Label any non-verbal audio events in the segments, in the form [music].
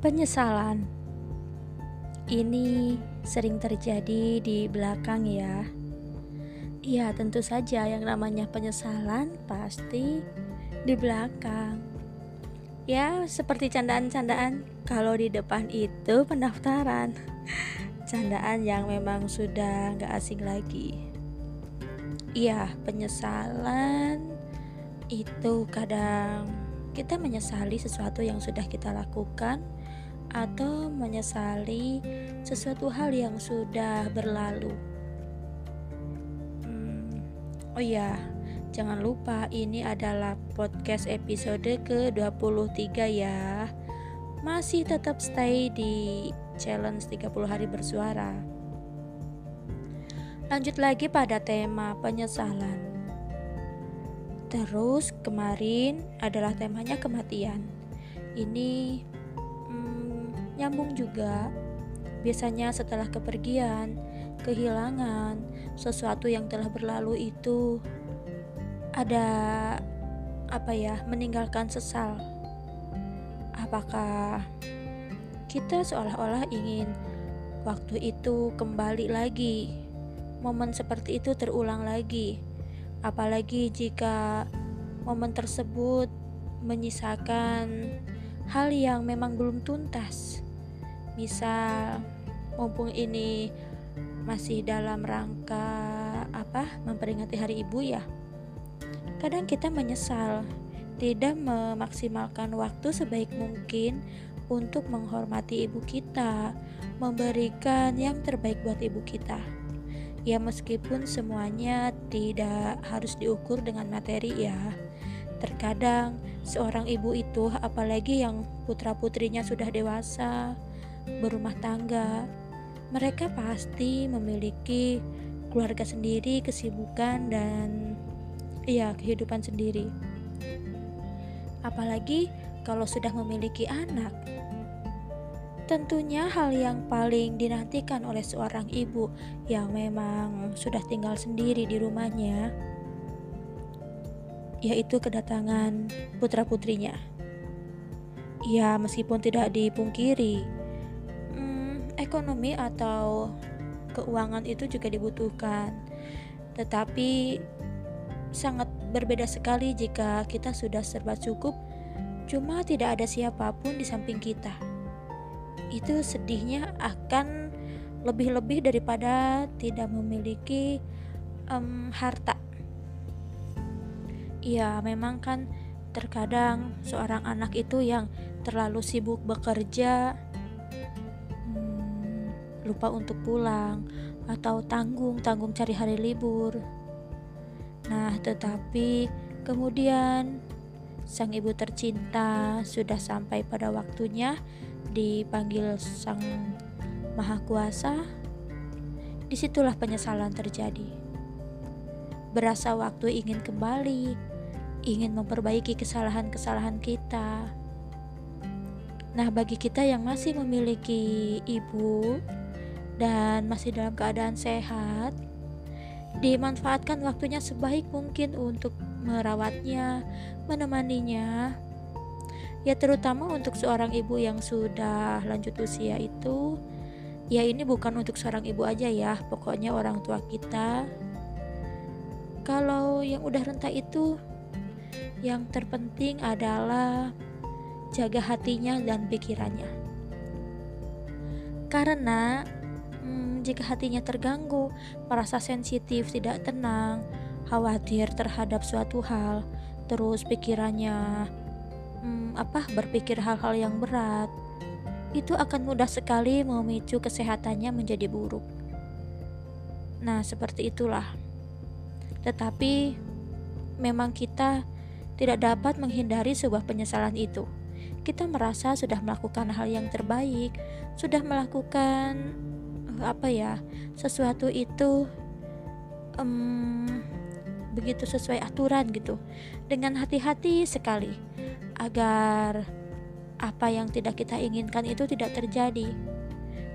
Penyesalan ini sering terjadi di belakang, ya. Iya, tentu saja yang namanya penyesalan pasti di belakang. Ya, seperti candaan-candaan kalau di depan itu pendaftaran. Candaan yang memang sudah gak asing lagi. Iya, penyesalan itu kadang kita menyesali sesuatu yang sudah kita lakukan atau menyesali sesuatu hal yang sudah berlalu. Hmm, oh ya, jangan lupa ini adalah podcast episode ke-23 ya. Masih tetap stay di challenge 30 hari bersuara. Lanjut lagi pada tema penyesalan. Terus kemarin adalah temanya kematian. Ini nyambung juga. Biasanya setelah kepergian, kehilangan, sesuatu yang telah berlalu itu ada apa ya, meninggalkan sesal. Apakah kita seolah-olah ingin waktu itu kembali lagi? Momen seperti itu terulang lagi. Apalagi jika momen tersebut menyisakan hal yang memang belum tuntas misal mumpung ini masih dalam rangka apa memperingati hari ibu ya kadang kita menyesal tidak memaksimalkan waktu sebaik mungkin untuk menghormati ibu kita memberikan yang terbaik buat ibu kita. Ya meskipun semuanya tidak harus diukur dengan materi ya terkadang seorang ibu itu apalagi yang putra putrinya sudah dewasa berumah tangga, mereka pasti memiliki keluarga sendiri, kesibukan, dan ya, kehidupan sendiri. Apalagi kalau sudah memiliki anak, tentunya hal yang paling dinantikan oleh seorang ibu yang memang sudah tinggal sendiri di rumahnya, yaitu kedatangan putra-putrinya. Ya, meskipun tidak dipungkiri, ekonomi atau keuangan itu juga dibutuhkan. Tetapi sangat berbeda sekali jika kita sudah serba cukup, cuma tidak ada siapa pun di samping kita. Itu sedihnya akan lebih-lebih daripada tidak memiliki um, harta. Ya, memang kan terkadang seorang anak itu yang terlalu sibuk bekerja lupa untuk pulang, atau tanggung-tanggung cari hari libur. Nah, tetapi kemudian sang ibu tercinta sudah sampai pada waktunya dipanggil sang maha kuasa. Di situlah penyesalan terjadi. Berasa waktu ingin kembali, ingin memperbaiki kesalahan-kesalahan kita. Nah, bagi kita yang masih memiliki ibu, dan masih dalam keadaan sehat, dimanfaatkan waktunya sebaik mungkin untuk merawatnya, menemaninya. Ya terutama untuk seorang ibu yang sudah lanjut usia itu, ya ini bukan untuk seorang ibu aja ya, pokoknya orang tua kita. Kalau yang udah renta itu, yang terpenting adalah jaga hatinya dan pikirannya. Karena jika hatinya terganggu, merasa sensitif, tidak tenang, khawatir terhadap suatu hal, terus pikirannya hmm, apa berpikir hal-hal yang berat, itu akan mudah sekali memicu kesehatannya menjadi buruk. Nah, seperti itulah. Tetapi memang kita tidak dapat menghindari sebuah penyesalan itu. Kita merasa sudah melakukan hal yang terbaik, sudah melakukan apa ya sesuatu itu um, begitu sesuai aturan gitu. Dengan hati-hati sekali agar apa yang tidak kita inginkan itu tidak terjadi.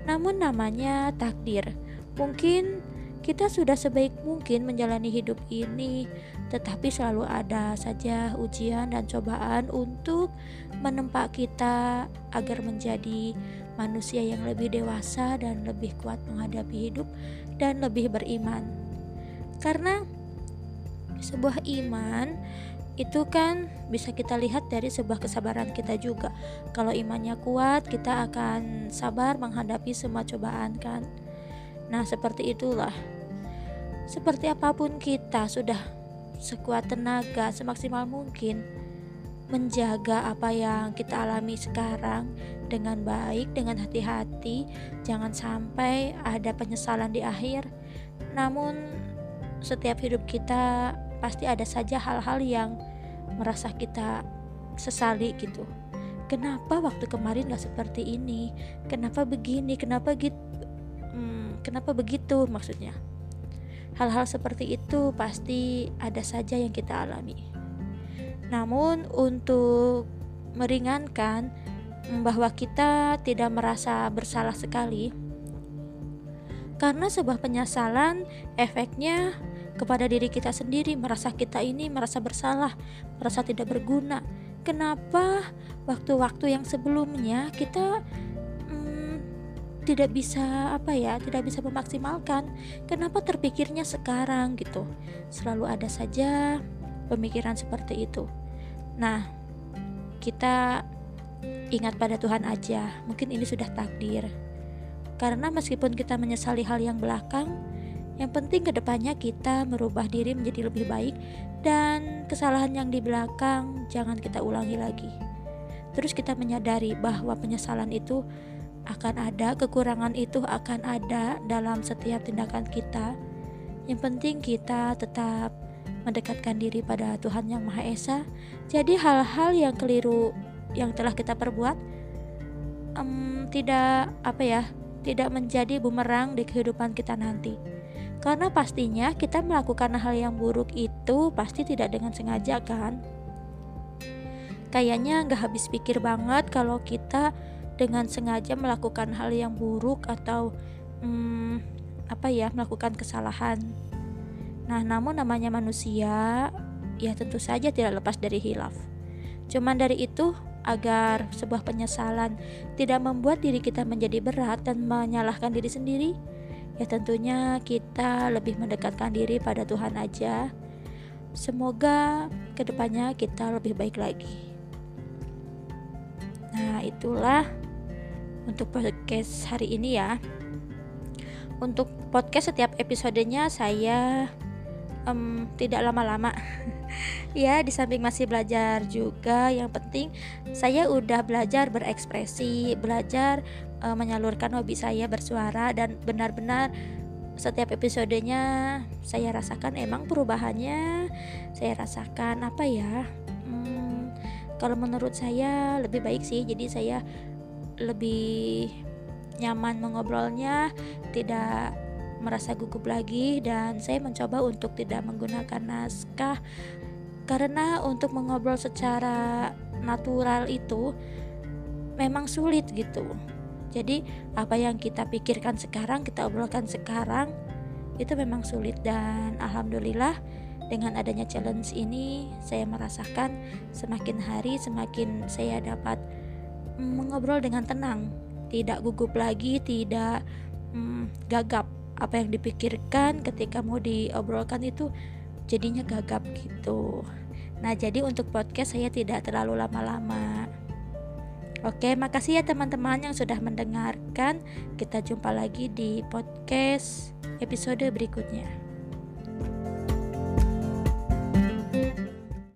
Namun namanya takdir. Mungkin kita sudah sebaik mungkin menjalani hidup ini tetapi selalu ada saja ujian dan cobaan untuk menempa kita agar menjadi manusia yang lebih dewasa dan lebih kuat menghadapi hidup dan lebih beriman. Karena sebuah iman itu kan bisa kita lihat dari sebuah kesabaran kita juga. Kalau imannya kuat, kita akan sabar menghadapi semua cobaan kan. Nah, seperti itulah. Seperti apa pun kita sudah sekuat tenaga, semaksimal mungkin menjaga apa yang kita alami sekarang dengan baik, dengan hati-hati. Jangan sampai ada penyesalan di akhir. Namun setiap hidup kita pasti ada saja hal-hal yang merasa kita sesali gitu. Kenapa waktu kemarin gak seperti ini? Kenapa begini? Kenapa gitu hmm, kenapa begitu maksudnya? Hal-hal seperti itu pasti ada saja yang kita alami namun untuk meringankan bahwa kita tidak merasa bersalah sekali karena sebuah penyesalan efeknya kepada diri kita sendiri, merasa kita ini merasa bersalah, merasa tidak berguna. Kenapa waktu-waktu yang sebelumnya kita hmm, tidak bisa apa ya, tidak bisa memaksimalkan? Kenapa terpikirnya sekarang gitu? Selalu ada saja pemikiran seperti itu. Nah, kita ingat pada Tuhan aja. Mungkin ini sudah takdir. Karena meskipun kita menyesali hal yang belakang, yang penting ke depannya kita merubah diri menjadi lebih baik dan kesalahan yang di belakang jangan kita ulangi lagi. Terus kita menyadari bahwa penyesalan itu akan ada, kekurangan itu akan ada dalam setiap tindakan kita. Yang penting kita tetap mendekatkan diri pada Tuhan Yang Maha Esa. Jadi hal-hal yang keliru yang telah kita perbuat um, tidak apa ya, tidak menjadi bumerang di kehidupan kita nanti. Karena pastinya kita melakukan hal yang buruk itu pasti tidak dengan sengaja kan? Kayaknya nggak habis pikir banget kalau kita dengan sengaja melakukan hal yang buruk atau hmm, apa ya melakukan kesalahan. Nah, namun namanya manusia, ya tentu saja tidak lepas dari hilaf. Cuman dari itu agar sebuah penyesalan tidak membuat diri kita menjadi berat dan menyalahkan diri sendiri, ya tentunya kita lebih mendekatkan diri pada Tuhan aja. Semoga ke depannya kita lebih baik lagi. Nah itulah untuk podcast hari ini ya. Untuk podcast setiap episodenya saya um, tidak lama-lama. [laughs] Ya di samping masih belajar juga yang penting saya udah belajar berekspresi belajar uh, menyalurkan hobi saya bersuara dan benar-benar setiap episodenya saya rasakan emang perubahannya. Saya rasakan apa ya hmm, kalau menurut saya lebih baik sih. Jadi saya lebih nyaman mengobrolnya tidak merasa gugup lagi dan saya mencoba untuk tidak menggunakan naskah. Karena untuk mengobrol secara natural itu memang sulit gitu. Jadi apa yang kita pikirkan sekarang, kita obrolkan sekarang itu memang sulit. Dan alhamdulillah dengan adanya challenge ini saya merasakan semakin hari semakin saya dapat mengobrol dengan tenang, tidak gugup lagi, tidak hmm, gagap. Apa yang dipikirkan ketika mau diobrolkan itu jadinya gagap gitu. Nah, jadi untuk podcast saya tidak terlalu lama-lama. Oke, makasih ya teman-teman yang sudah mendengarkan. Kita jumpa lagi di podcast episode berikutnya.